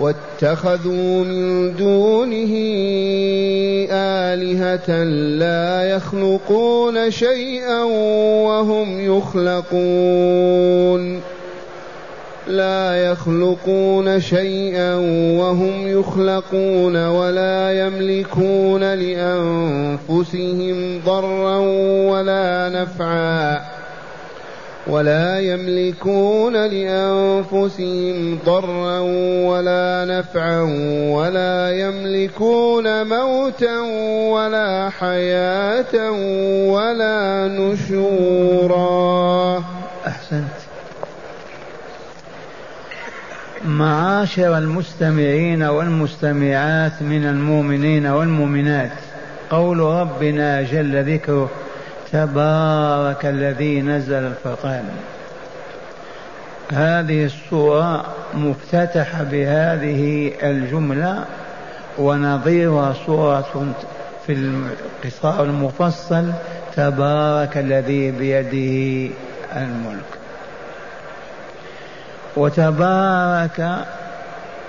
واتخذوا من دونه آلهة لا يخلقون شيئا وهم يخلقون. لا يخلقون شيئا وهم يخلقون ولا يملكون لأنفسهم ضرا ولا نفعا. ولا يملكون لأنفسهم ضرا ولا نفعا ولا يملكون موتا ولا حياة ولا نشورا. أحسنت. معاشر المستمعين والمستمعات من المؤمنين والمؤمنات قول ربنا جل ذكره تبارك الذي نزل الفرقان. هذه السورة مفتتحة بهذه الجملة ونظيرها سورة في القصار المفصل تبارك الذي بيده الملك. وتبارك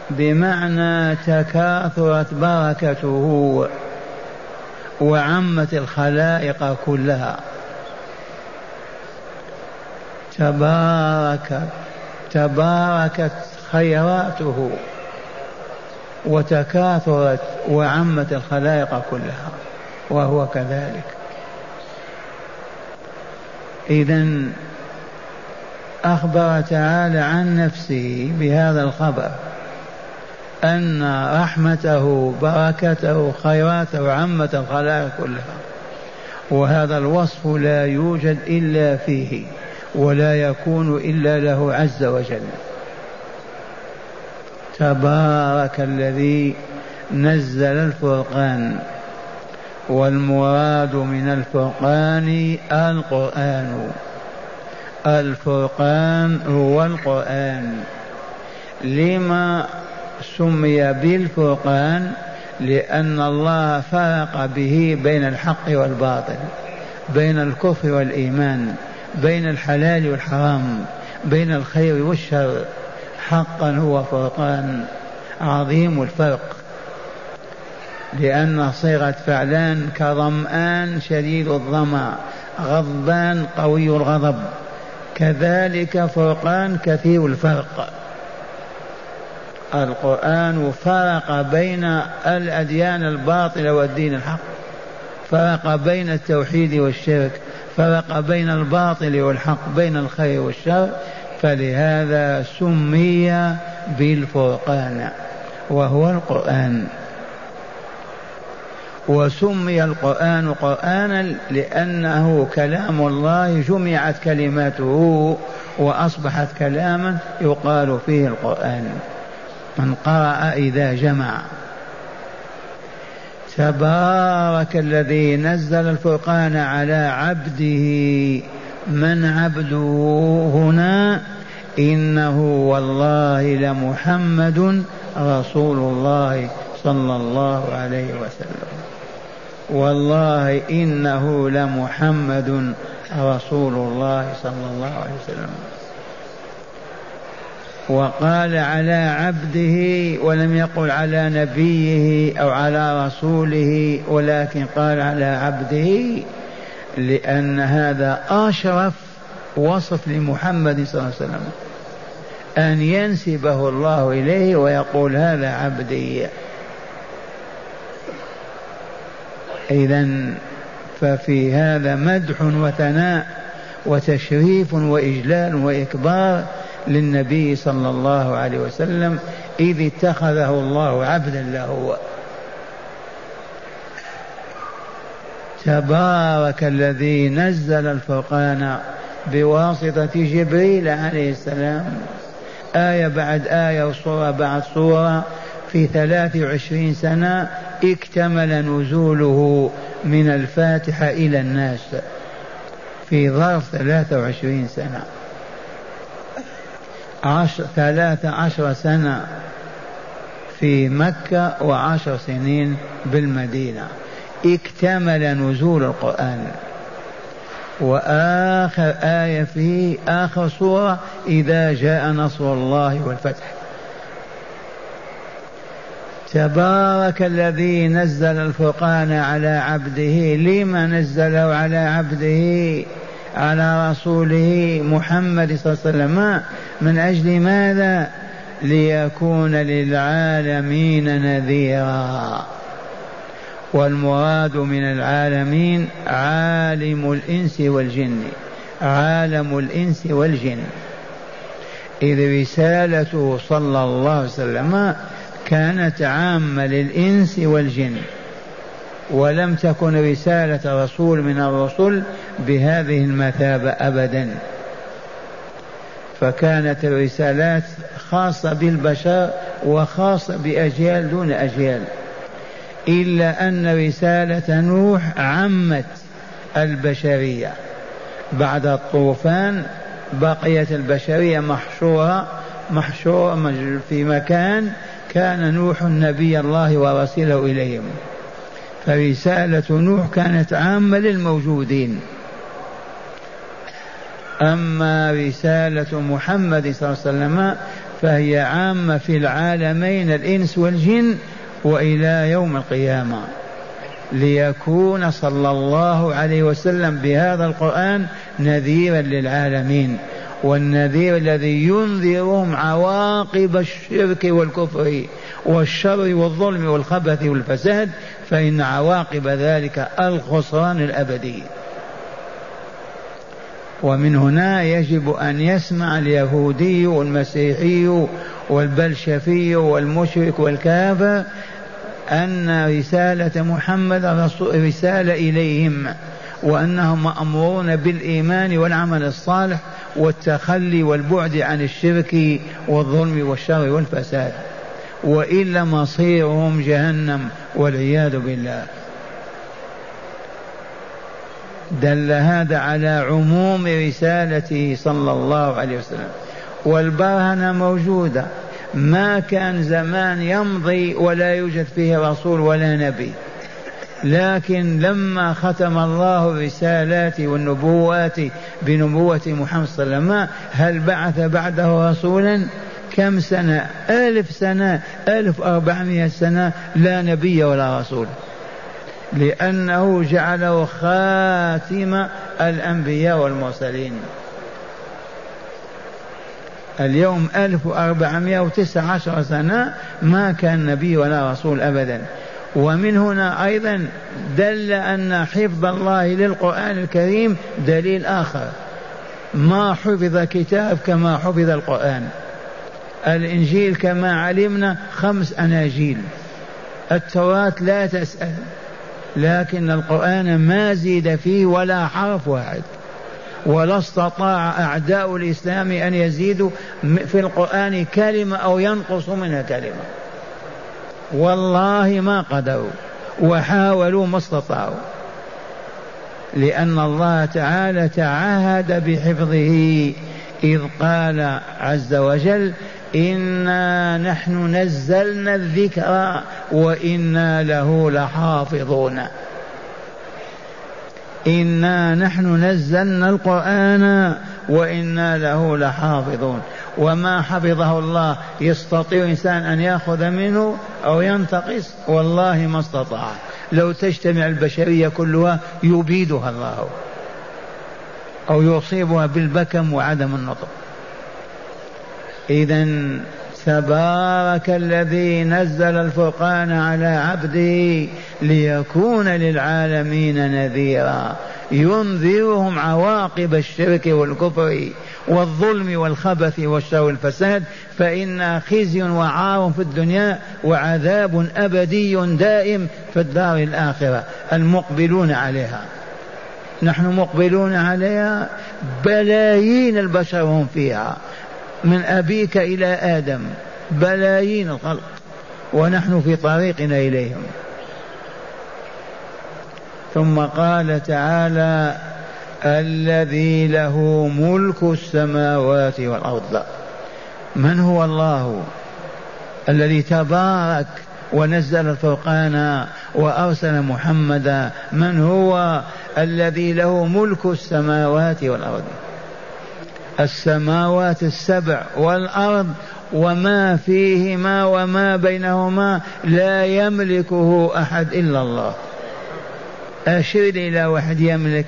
بمعنى تكاثرت بركته وعمت الخلائق كلها. تبارك تباركت خيراته وتكاثرت وعمت الخلائق كلها وهو كذلك. إذا أخبر تعالى عن نفسه بهذا الخبر. أن رحمته بركته خيراته عمت الخلائق كلها. وهذا الوصف لا يوجد إلا فيه ولا يكون إلا له عز وجل. تبارك الذي نزل الفرقان والمراد من الفرقان القرآن. الفرقان هو القرآن. لما سمي بالفرقان لأن الله فرق به بين الحق والباطل بين الكفر والإيمان بين الحلال والحرام بين الخير والشر. حقا هو فرقان عظيم الفرق. لأن صيغة فعلان كظمآن شديد الظمأ غضبان قوي الغضب. كذلك فرقان كثير الفرق. القرآن فرق بين الأديان الباطلة والدين الحق. فرق بين التوحيد والشرك. فرق بين الباطل والحق بين الخير والشر. فلهذا سمي بالفرقان وهو القرآن. وسمي القرآن قرآنا لأنه كلام الله جمعت كلماته وأصبحت كلاما يقال فيه القرآن. من قرأ إذا جمع. تبارك الذي نزل الفرقان على عبده من عبده هنا إنه والله لمحمد رسول الله صلى الله عليه وسلم. والله إنه لمحمد رسول الله صلى الله عليه وسلم. وقال على عبده ولم يقل على نبيه أو على رسوله ولكن قال على عبده لأن هذا أشرف وصف لمحمد صلى الله عليه وسلم. أن ينسبه الله إليه ويقول هذا عبدي. إذا ففي هذا مدح وثناء وتشريف وإجلال وإكبار للنبي صلى الله عليه وسلم إذ اتخذه الله عبدا له. تبارك الذي نزل الفرقان بواسطة جبريل عليه السلام. آية بعد آية وصورة بعد صورة. في ثلاث وعشرين سنة اكتمل نزوله من الفاتحة إلى الناس. في ظرف ثلاثة وعشرين سنة. عشر ثلاثة عشر سنة في مكة وعشر سنين بالمدينة. اكتمل نزول القرآن. وآخر آية فيه آخر سورة إذا جاء نصر الله والفتح. تبارك الذي نزل الفرقان على عبده. لما نزله على عبده؟ على رسوله محمد صلى الله عليه وسلم. من أجل ماذا؟ ليكون للعالمين نذيرا. والمراد من العالمين عالم الإنس والجن. عالم الإنس والجن. إذ رسالته صلى الله عليه وسلم كانت عامة للإنس والجن. ولم تكن رسالة رسول من الرسل بهذه المثابة أبدا. فكانت الرسالات خاصة بالبشر وخاصة بأجيال دون أجيال إلا أن رسالة نوح عمت البشرية. بعد الطوفان بقيت البشرية محشورة محشورة في مكان كان نوح نبي الله ورسوله إليهم. فرسالة نوح كانت عامة للموجودين. أما رسالة محمد صلى الله عليه وسلم فهي عامة في العالمين الإنس والجن وإلى يوم القيامة. ليكون صلى الله عليه وسلم بهذا القرآن نذيرا للعالمين. والنذير الذي ينذرهم عواقب الشرك والكفر والشر والظلم والخبث والفساد فإن عواقب ذلك الخسران الأبدي. ومن هنا يجب أن يسمع اليهودي والمسيحي والبلشفي والمشرك والكافر أن رسالة محمد رسالة إليهم وأنهم مأمورون بالإيمان والعمل الصالح والتخلي والبعد عن الشرك والظلم والشر والفساد. وإلا مصيرهم جهنم والعياذ بالله. دل هذا على عموم رسالته صلى الله عليه وسلم. والبرهنة موجودة. ما كان زمان يمضي ولا يوجد فيه رسول ولا نبي. لكن لما ختم الله الرسالات والنبوات بنبوة محمد صلى الله عليه وسلم هل بعث بعده رسولا؟ كم سنة؟ ألف سنة ألف أربعمائة سنة لا نبي ولا رسول. لأنه جعله خاتم الأنبياء والمرسلين. اليوم ألف وأربعمائة وتسع عشر سنة ما كان نبي ولا رسول أبدا. ومن هنا أيضا دل أن حفظ الله للقرآن الكريم دليل آخر. ما حفظ كتاب كما حفظ القرآن. الإنجيل كما علمنا خمس أناجيل. التوراة لا تسأل لكن القرآن ما زيد فيه ولا حرف واحد. ولا استطاع أعداء الإسلام أن يزيدوا في القرآن كلمة أو ينقص منها كلمة. والله ما قدروا وحاولوا ما استطاعوا. لأن الله تعالى تعهد بحفظه إذ قال عز وجل إنا نحن نزلنا الذكر وإنا له لحافظون. إنا نحن نزلنا القرآن وإنا له لحافظون. وما حفظه الله يستطيع إنسان أن يأخذ منه أو ينتقص؟ والله ما استطاع. لو تجتمع البشرية كلها يبيدها الله. أو يصيبها بالبكم وعدم النطق. إذا تبارك الذي نزل الفرقان على عبده ليكون للعالمين نذيرا. ينذرهم عواقب الشرك والكفر والظلم والخبث والشر والفساد فإن خزي وعار في الدنيا وعذاب أبدي دائم في الدار الآخرة المقبلون عليها. نحن مقبلون عليها بلايين البشر هم فيها. من أبيك إلى آدم. بلايين الخلق. ونحن في طريقنا إليهم. ثم قال تعالى الذي له ملك السماوات والأرض. من هو الله؟ الذي تبارك ونزل الفرقان وأرسل محمدا. من هو؟ الذي له ملك السماوات والأرض. السماوات السبع والأرض وما فيهما وما بينهما لا يملكه أحد إلا الله. أشر إلى واحد يملك.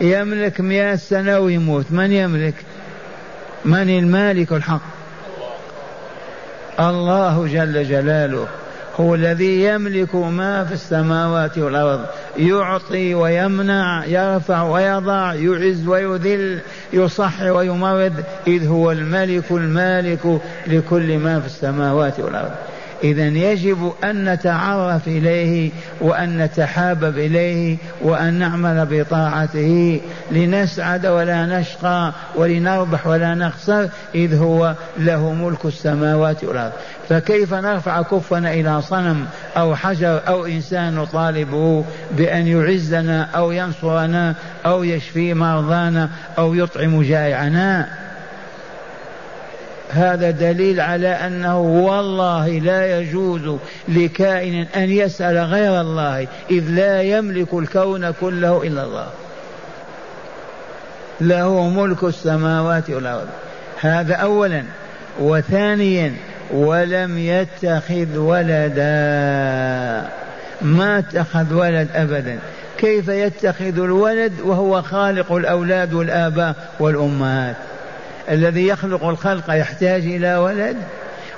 يملك مئة سنة ويموت. من يملك؟ من المالك الحق؟ الله جل جلاله. هو الذي يملك ما في السماوات والأرض. يعطي ويمنع يرفع ويضع يعز ويذل. يصح ويمرض إذ هو الملك المالك لكل ما في السماوات والأرض. إذا يجب أن نتعرف إليه وأن نتحابب إليه وأن نعمل بطاعته لنسعد ولا نشقى ولنربح ولا نخسر إذ هو له ملك السماوات والأرض. فكيف نرفع كفنا إلى صنم أو حجر أو إنسان نطالبه بأن يعزنا أو ينصرنا أو يشفي مرضانا أو يطعم جائعنا؟ هذا دليل على أنه والله لا يجوز لكائن أن يسأل غير الله إذ لا يملك الكون كله إلا الله. له ملك السماوات والأرض. هذا اولا. وثانيا ولم يتخذ ولدا. ما اتخذ ولد ابدا. كيف يتخذ الولد وهو خالق الأولاد والآباء والأمهات؟ الذي يخلق الخلق يحتاج إلى ولد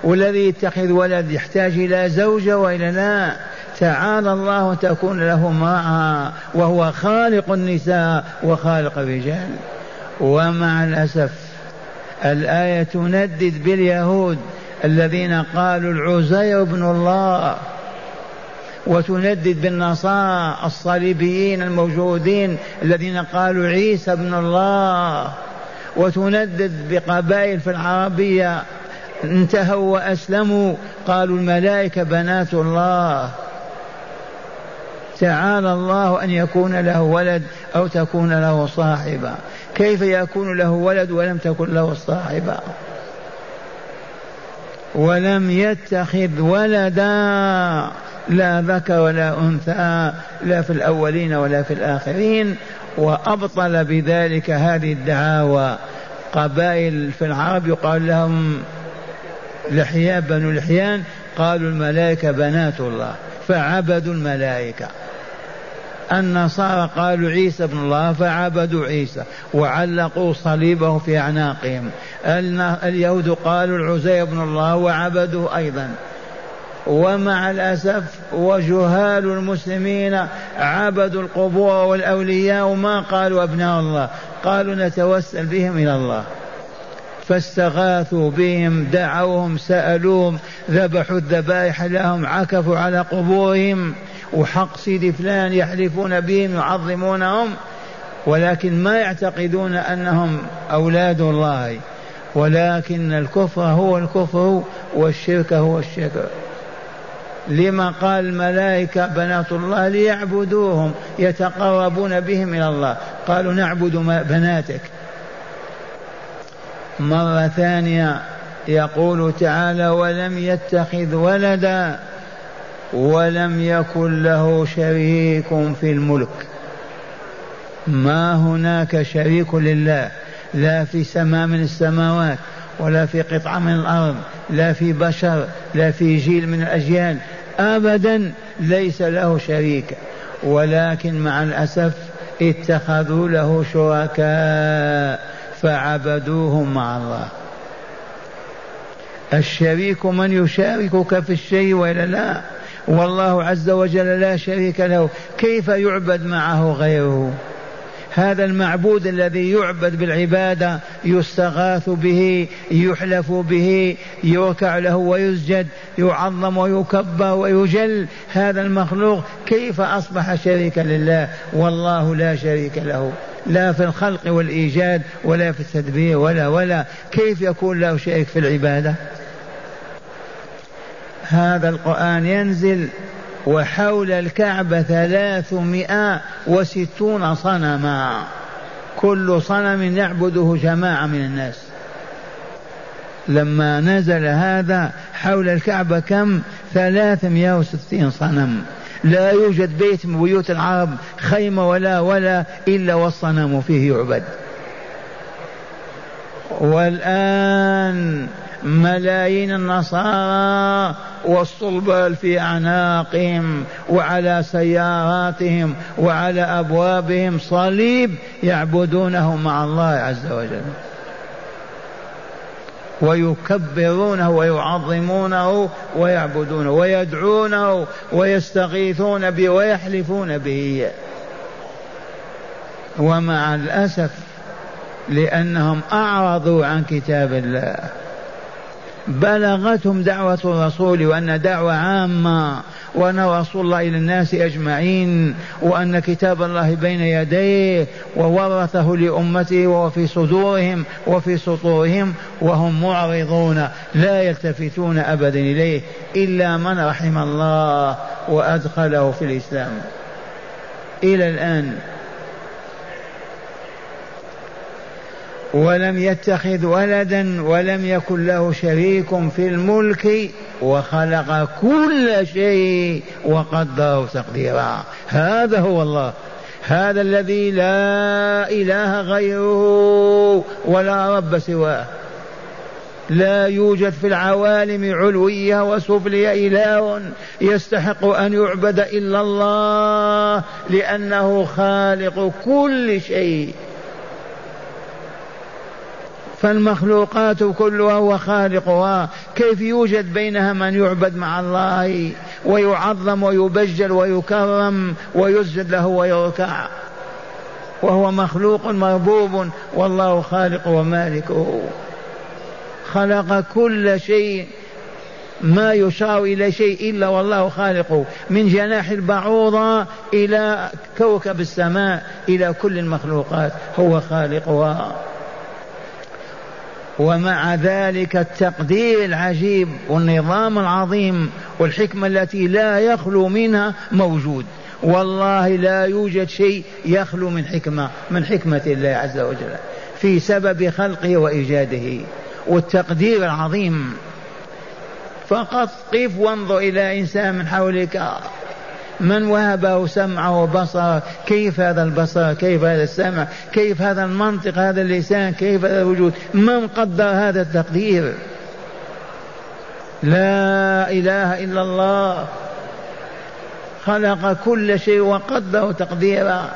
والذي يتخذ ولد يحتاج إلى زوجة وإلى لا تعالى الله تكون له امرأة وهو خالق النساء وخالق الرجال. ومع الأسف الآية تندد باليهود الذين قالوا العزير ابن الله وتندد بالنصارى الصليبيين الموجودين الذين قالوا عيسى ابن الله. وتندد بقبائل في العربية انتهوا وأسلموا. قالوا الملائكة بنات الله. تعالى الله أن يكون له ولد أو تكون له صاحبة. كيف يكون له ولد ولم تكن له صاحبة؟ ولم يتخذ ولدا. لا ذكر ولا أنثى لا في الأولين ولا في الآخرين وأبطل بذلك هذه الدعاوى. قبائل في العرب يقال لهم لحيان بنو لحيان قالوا الملائكة بنات الله فعبدوا الملائكة. النصارى قالوا عيسى ابن الله فعبدوا عيسى وعلقوا صليبه في أعناقهم. اليهود قالوا العزير ابن الله وعبدوا أيضا. ومع الأسف وجهال المسلمين عبدوا القبور والأولياء وما قالوا أبناء الله قالوا نتوسل بهم إلى الله. فاستغاثوا بهم دعوهم سألوهم ذبحوا الذبائح لهم عكفوا على قبورهم. وحق سيدي فلان يحلفون بهم يعظمونهم ولكن ما يعتقدون أنهم أولاد الله. ولكن الكفر هو الكفر والشرك هو الشرك. لما قال الملائكة بنات الله ليعبدوهم يتقربون بهم إلى الله. قالوا نعبد بناتك. مرة ثانية يقول تعالى ولم يتخذ ولدا ولم يكن له شريك في الملك. ما هناك شريك لله. لا في سماء من السماوات ولا في قطعة من الأرض. لا في بشر لا في جيل من الأجيال. أبدا ليس له شريك ولكن مع الأسف اتخذوا له شركاء فعبدوهم مع الله. الشريك من يشاركك في الشيء وإلا لا؟ والله عز وجل لا شريك له. كيف يعبد معه غيره؟ هذا المعبود الذي يعبد بالعبادة يستغاث به يحلف به يركع له ويسجد يعظم ويكبر ويجل. هذا المخلوق كيف أصبح شريكا لله؟ والله لا شريك له. لا في الخلق والإيجاد ولا في التدبير ولا ولا. كيف يكون له شريك في العبادة؟ هذا القرآن ينزل وحول الكعبة ثلاثمائة وستون صنما. كل صنم يعبده جماعة من الناس. لما نزل هذا حول الكعبة كم؟ ثلاثمائة وستين صنم. لا يوجد بيت من بيوت العرب خيمة ولا ولا إلا والصنم فيه يعبد. والآن ملايين النصارى والصلبال في أعناقهم وعلى سياراتهم وعلى أبوابهم صليب يعبدونه مع الله عز وجل. ويكبرونه ويعظمونه ويعبدونه ويدعونه ويستغيثون به ويحلفون به. ومع الأسف لأنهم أعرضوا عن كتاب الله. بلغتهم دعوة الرسول وأن دعوة عامة وأن رسول الله إلى الناس أجمعين وأن كتاب الله بين يديه وورثه لأمته وفي صدورهم وفي سطورهم وهم معرضون لا يلتفتون أبدا إليه إلا من رحم الله وأدخله في الإسلام. إلى الآن ولم يتخذ ولدا ولم يكن له شريك في الملك وخلق كل شيء وقدره تقديرا. هذا هو الله. هذا الذي لا إله غيره ولا رب سواه. لا يوجد في العوالم علوية وسفلية إله يستحق أن يعبد إلا الله لأنه خالق كل شيء. فالمخلوقات كلها هو خالقها. كيف يوجد بينها من يعبد مع الله ويعظم ويبجل ويكرم ويسجد له ويركع؟ وهو مخلوق مربوب والله خالق ومالكه خلق كل شيء ما يشار إلى شيء إلا والله خالقه من جناح البعوضة إلى كوكب السماء إلى كل المخلوقات. هو خالقها. ومع ذلك التقدير العجيب والنظام العظيم والحكمة التي لا يخلو منها موجود. والله لا يوجد شيء يخلو من حكمة من حكمة الله عز وجل في سبب خلقه وإيجاده والتقدير العظيم. فقط قف وانظر إلى إنسان من حولك. من وهبه سمعه وبصره كيف هذا البصر؟ كيف هذا السمع؟ كيف هذا المنطق؟ هذا اللسان؟ كيف هذا الوجود؟ من قدر هذا التقدير؟ لا إله إلا الله. خلق كل شيء وقدره تقديرا.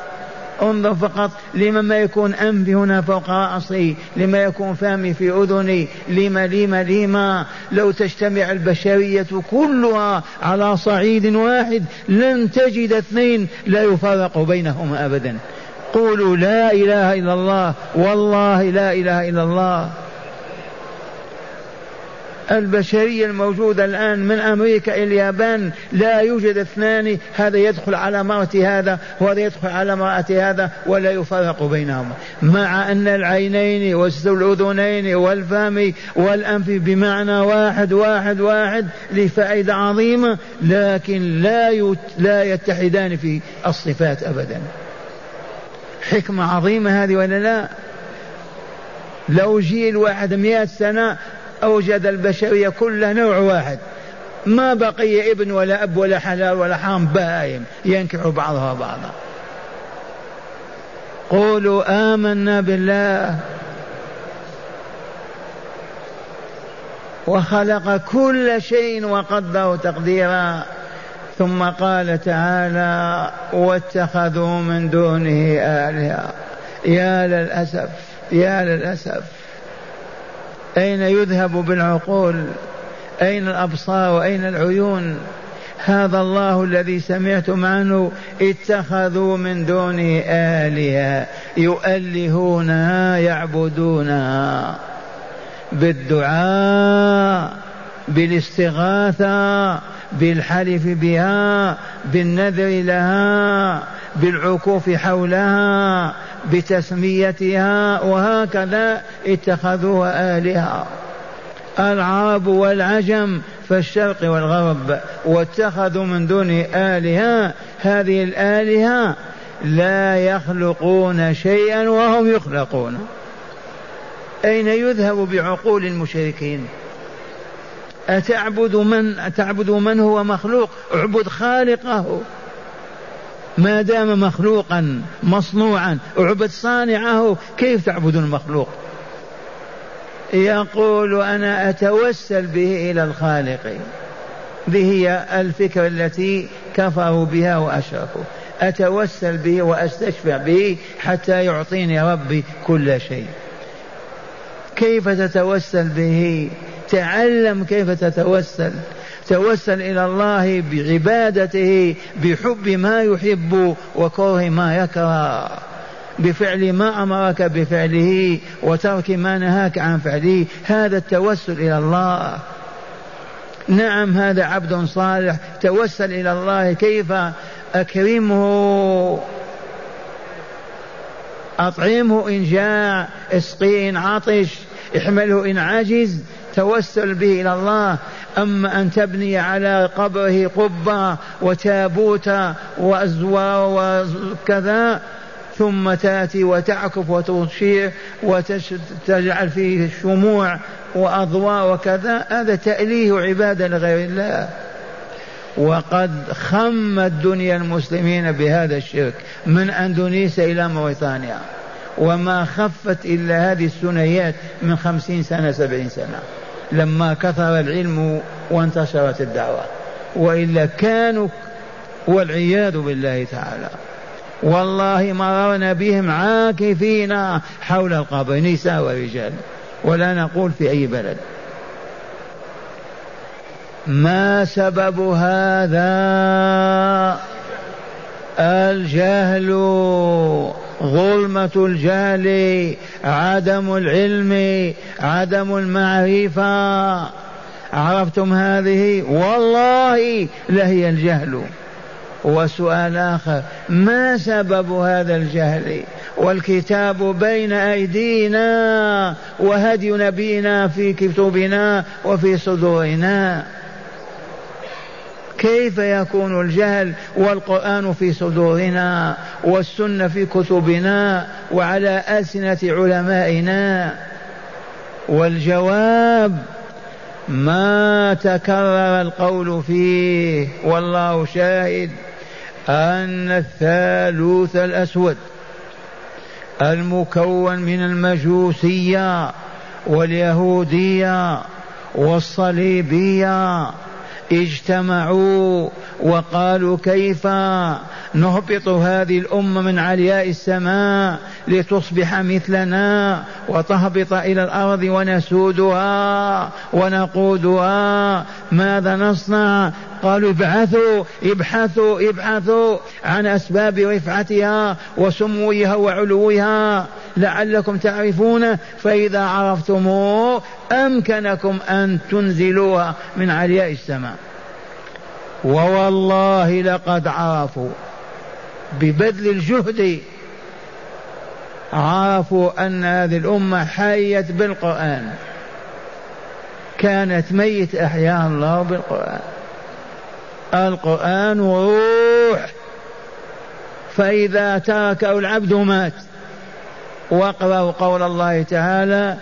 انظر فقط لما ما يكون أنفي هنا فوق رأسي لما يكون فمي في أذني لما لما لما. لو تجتمع البشرية كلها على صعيد واحد لن تجد اثنين لا يفرق بينهما أبدا. قولوا لا إله إلا الله والله لا إله إلا الله. البشرية الموجودة الآن من أمريكا إلى اليابان لا يوجد اثنان هذا يدخل على مرأة هذا وهذا يدخل على مرأة هذا ولا يفرق بينهما. مع أن العينين والأذنين والفم والأنف بمعنى واحد واحد واحد لفائدة عظيمة لكن لا لا يتحدان في الصفات أبدا. حكمة عظيمة هذه ولا لا؟ لو جيل واحد مئة سنة أوجد البشرية كلها نوع واحد. ما بقي ابن ولا أب ولا حلال ولا حرام بهائم ينكح بعضها بعضا. قولوا آمنا بالله. وخلق كل شيء وقدره تقديرا. ثم قال تعالى واتخذوا من دونه آلهة. يا للأسف يا للأسف. أين يذهب بالعقول؟ أين الأبصار وأين العيون؟ هذا الله الذي سمعتم عنه اتخذوا من دونه آلهة يؤلهونها يعبدونها بالدعاء. بالاستغاثة بالحلف بها بالنذر لها بالعكوف حولها بتسميتها وهكذا اتخذوها آلهة. العرب والعجم فالشرق والغرب واتخذوا من دون آلهة هذه الآلهة لا يخلقون شيئا وهم يخلقون. أين يذهب بعقول المشركين؟ أتعبد من أتعبد من هو مخلوق؟ اعبد خالقه. ما دام مخلوقا مصنوعا اعبد صانعه كيف تعبد المخلوق؟ يقول أنا أتوسل به إلى الخالق. هذه هي الفكرة التي كفروا بها وأشركوا أتوسل به وأستشفع به حتى يعطيني ربي كل شيء. كيف تتوسل به؟ تعلم كيف تتوسل. توسل إلى الله بعبادته بحب ما يحب وكره ما يكره. بفعل ما أمرك بفعله وترك ما نهاك عن فعله. هذا التوسل إلى الله. نعم هذا عبد صالح. توسل إلى الله كيف؟ أكرمه. أطعمه إن جاع إسقيه إن عطش إحمله إن عجز. توسل به إلى الله أما أن تبني على قبره قبة وتابوت وازوار وكذا ثم تأتي وتعكف وتشيع وتجعل فيه شموع وأضواء وكذا هذا تأليه عبادة لغير الله. وقد خم الدنيا المسلمين بهذا الشرك من أندونيسيا إلى موريتانيا وما خفت إلا هذه الثنيات من خمسين سنة سبعين سنة. لما كثر العلم وانتشرت الدعوة. وإلا كانوا والعياذ بالله تعالى. والله مررنا بهم عاكفين حول القبر نساء ورجال. ولا نقول في أي بلد. ما سبب هذا؟ الجهل. ظلمة الجهل عدم العلم عدم المعرفة. عرفتم هذه؟ والله لهي الجهل. وسؤال آخر ما سبب هذا الجهل؟ والكتاب بين أيدينا وهدي نبينا في كتبنا وفي صدورنا. كيف يكون الجهل والقرآن في صدورنا والسنة في كتبنا وعلى ألسنة علمائنا؟ والجواب ما تكرر القول فيه والله شاهد أن الثالوث الأسود المكون من المجوسية واليهودية والصليبية اجتمعوا وقالوا كيف نهبط هذه الأمة من علياء السماء لتصبح مثلنا وتهبط إلى الأرض ونسودها ونقودها؟ ماذا نصنع؟ قالوا ابعثوا ابحثوا ابحثوا عن أسباب رفعتها وسموها وعلوها لعلكم تعرفون فإذا عرفتموه أمكنكم أن تنزلوها من علياء السماء. ووالله لقد عرفوا ببذل الجهد عرفوا أن هذه الأمة حيت بالقرآن. كانت ميت أحياها الله بالقرآن. القرآن روح فإذا تركه العبد مات. واقرأوا قول الله تعالى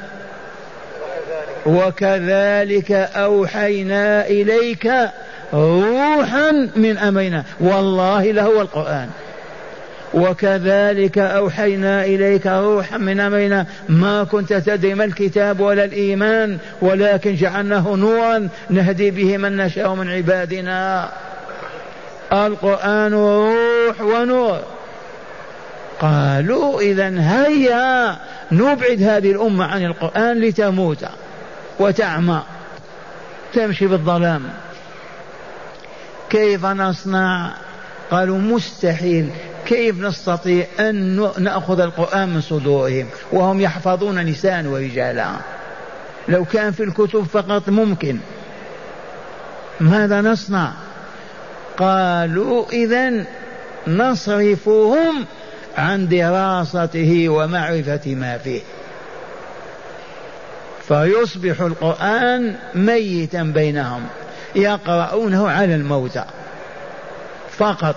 وكذلك أوحينا إليك روحا من أمرنا. والله لهو القرآن. وكذلك أوحينا إليك روحا من أمرنا ما كنت تدري ما الكتاب ولا الإيمان ولكن جعلناه نورا نهدي به من نشاء من عبادنا. القرآن روح ونور. قالوا إذا هيا نبعد هذه الأمة عن القرآن لتموت وتعمى تمشي بالظلام. كيف نصنع؟ قالوا مستحيل. كيف نستطيع أن نأخذ القرآن من صدورهم وهم يحفظون نساء ورجالا؟ لو كان في الكتب فقط ممكن. ماذا نصنع؟ قالوا إذا نصرفهم عن دراسته ومعرفة ما فيه. فيصبح القرآن ميتا بينهم يقرؤونه على الموتى. فقط.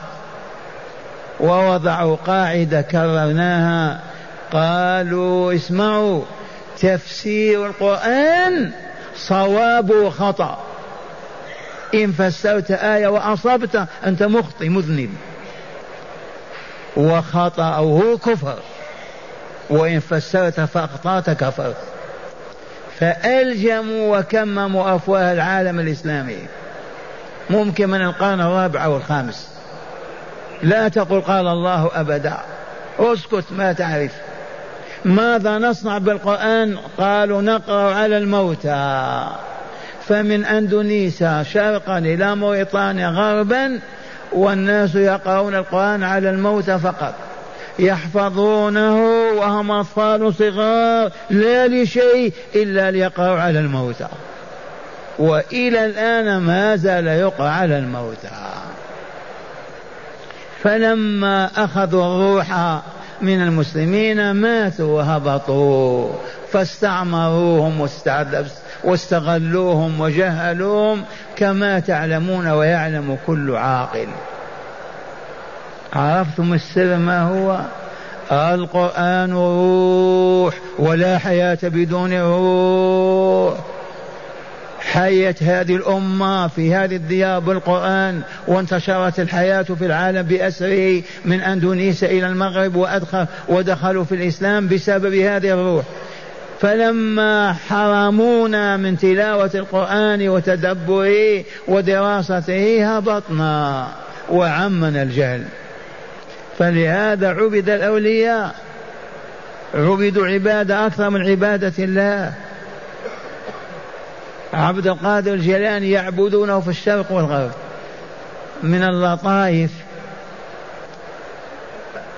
ووضعوا قاعدة كررناها. قالوا اسمعوا تفسير القرآن صواب وخطأ. إن فسرت آية وأصبت أنت مخطئ مذنب. وخطأه كفر. وإن فسرت فأخطأت كفرت فألجموا وكمموا أفواه العالم الإسلامي. ممكن من القرن الرابع أو الخامس. لا تقل قال الله أبدا. اسكت ما تعرف. ماذا نصنع بالقرآن؟ قالوا نقرأ على الموتى. فمن أندونيسيا شرقا إلى موريطانيا غربا والناس يقرؤون القرآن على الموتى فقط. يحفظونه وهم أطفال صغار لا لشيء إلا ليقرأوا على الموتى. وإلى الآن ما زال يقرأ على الموتى. فلما أخذوا الروح من المسلمين ماتوا وهبطوا. فاستعمروهم واستغلوهم وجهلوهم كما تعلمون ويعلم كل عاقل. عرفتم السر ما هو؟ القرآن روح ولا حياة بدون روح. حيت هذه الأمة في هذه الديار بالقرآن وانتشرت الحياة في العالم بأسره من أندونيسيا إلى المغرب وأدخل ودخلوا في الإسلام بسبب هذه الروح. فلما حرمونا من تلاوة القرآن وتدبره ودراسته هبطنا وعمنا الجهل. فلهذا عبد الأولياء عبدوا عبادة أكثر من عبادة الله. عبد القادر الجيلاني يعبدونه في الشرق والغرب. من اللطائف.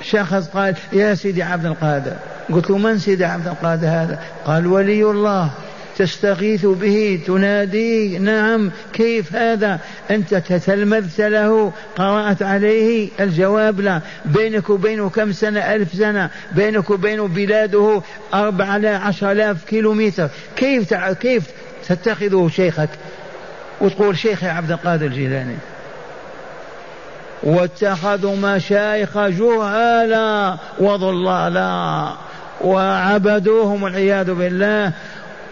شخص قال يا سيدي عبد القادر. قلت له من سيدي عبد القادر هذا؟ قال ولي الله. تستغيث به تناديه نعم كيف هذا؟ أنت تتلمذت له قرأت عليه. الجواب لا. بينك وبينه كم سنة؟ ألف سنة. بينك وبينه بلاده أربعة عشر آلاف كيلومتر. كيف. كيف تتخذه شيخك وتقول شيخي عبد القادر الجيلاني. واتخذوا مشايخ جهالا وضلالا وعبدوهم والعياذ بالله.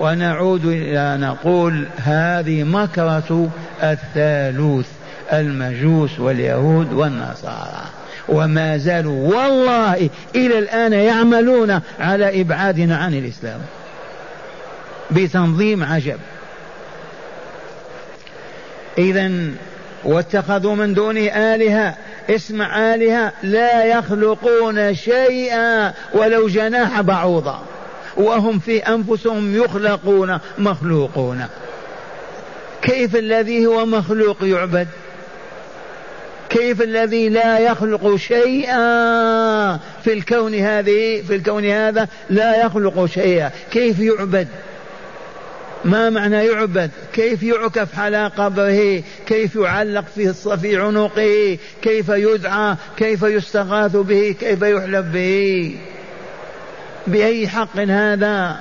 ونعود إلى نقول هذه مكرة الثالوث المجوس واليهود والنصارى. وما زالوا والله إلى الآن يعملون على إبعادنا عن الإسلام. بتنظيم عجب. إذا واتخذوا من دونه آلهة اسمع آلهة لا يخلقون شيئا ولو جناح بعوضة. وهم في أنفسهم يخلقون مخلوقون. كيف الذي هو مخلوق يعبد؟ كيف الذي لا يخلق شيئا في الكون هذه في الكون هذا لا يخلق شيئا؟ كيف يعبد؟ ما معنى يعبد؟ كيف يعكف على قبره؟ كيف يعلق في في عنقه؟ كيف يدعى؟ كيف يستغاث به؟ كيف يحلف به؟ بأي حق هذا؟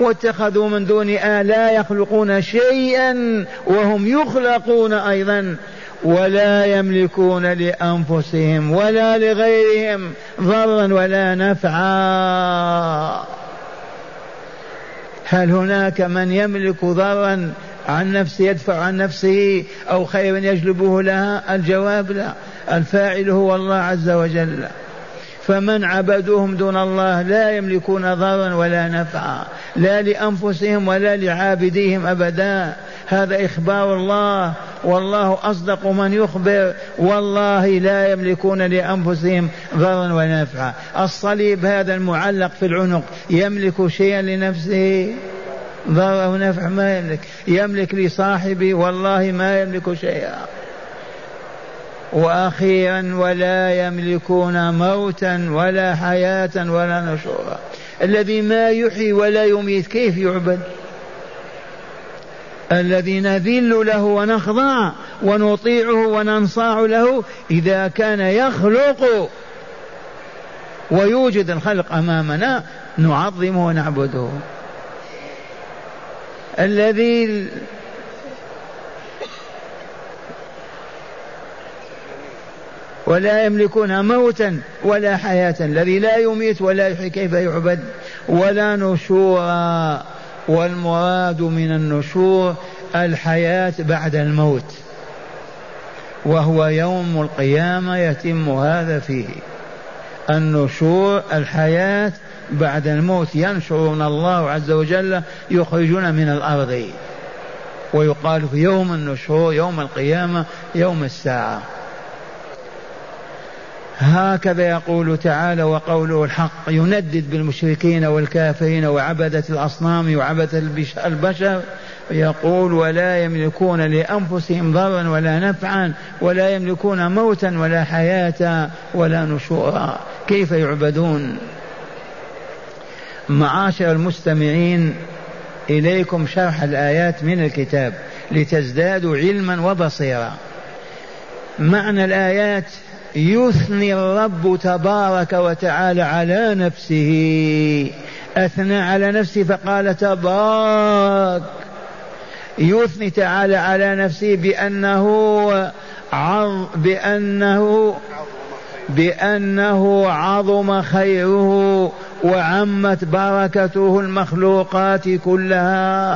واتخذوا من دون آه لا يخلقون شيئا وهم يخلقون أيضا ولا يملكون لأنفسهم ولا لغيرهم ضرا ولا نفعا. هل هناك من يملك ضرا عن نفسه يدفع عن نفسه أو خيرا يجلبه لها؟ الجواب لا. الفاعل هو الله عز وجل. فمن عبدوهم دون الله لا يملكون ضرا ولا نفعا لا لأنفسهم ولا لعابديهم أبدا. هذا إخبار الله. والله أصدق من يخبر. والله لا يملكون لأنفسهم ضرا ولا نفعا. الصليب هذا المعلق في العنق يملك شيئا لنفسه؟ ضر أو نفع ما يملك. يملك لصاحبه والله ما يملك شيئا. وأخيرا ولا يملكون موتا ولا حياة ولا نشورا. الذي ما يحيي ولا يميت كيف يعبد؟ الذي نذل له ونخضع ونطيعه وننصاع له إذا كان يخلق. ويوجد الخلق أمامنا نعظمه ونعبده. الذي ولا يملكون موتا ولا حياة. الذي لا يميت ولا يحيي كيف يعبد؟ ولا نشورا والمراد من النشور الحياة بعد الموت. وهو يوم القيامة يتم هذا فيه. النشور الحياة بعد الموت. ينشرون الله عز وجل يخرجون من الأرض. ويقال في يوم النشور يوم القيامة يوم الساعة. هكذا يقول تعالى وقوله الحق يندد بالمشركين والكافرين وعبدة الأصنام وعبدة البشر يقول ولا يملكون لأنفسهم ضرا ولا نفعا ولا يملكون موتا ولا حياة ولا نشورا. كيف يعبدون؟ معاشر المستمعين إليكم شرح الآيات من الكتاب لتزدادوا علما وبصيرا. معنى الآيات يثني الرب تبارك وتعالى على نفسه. أثنى على نفسه فقال تبارك. يثني تعالى على نفسه بأنه عظ بأنه بأنه عظم خيره وعمت بركته المخلوقات كلها.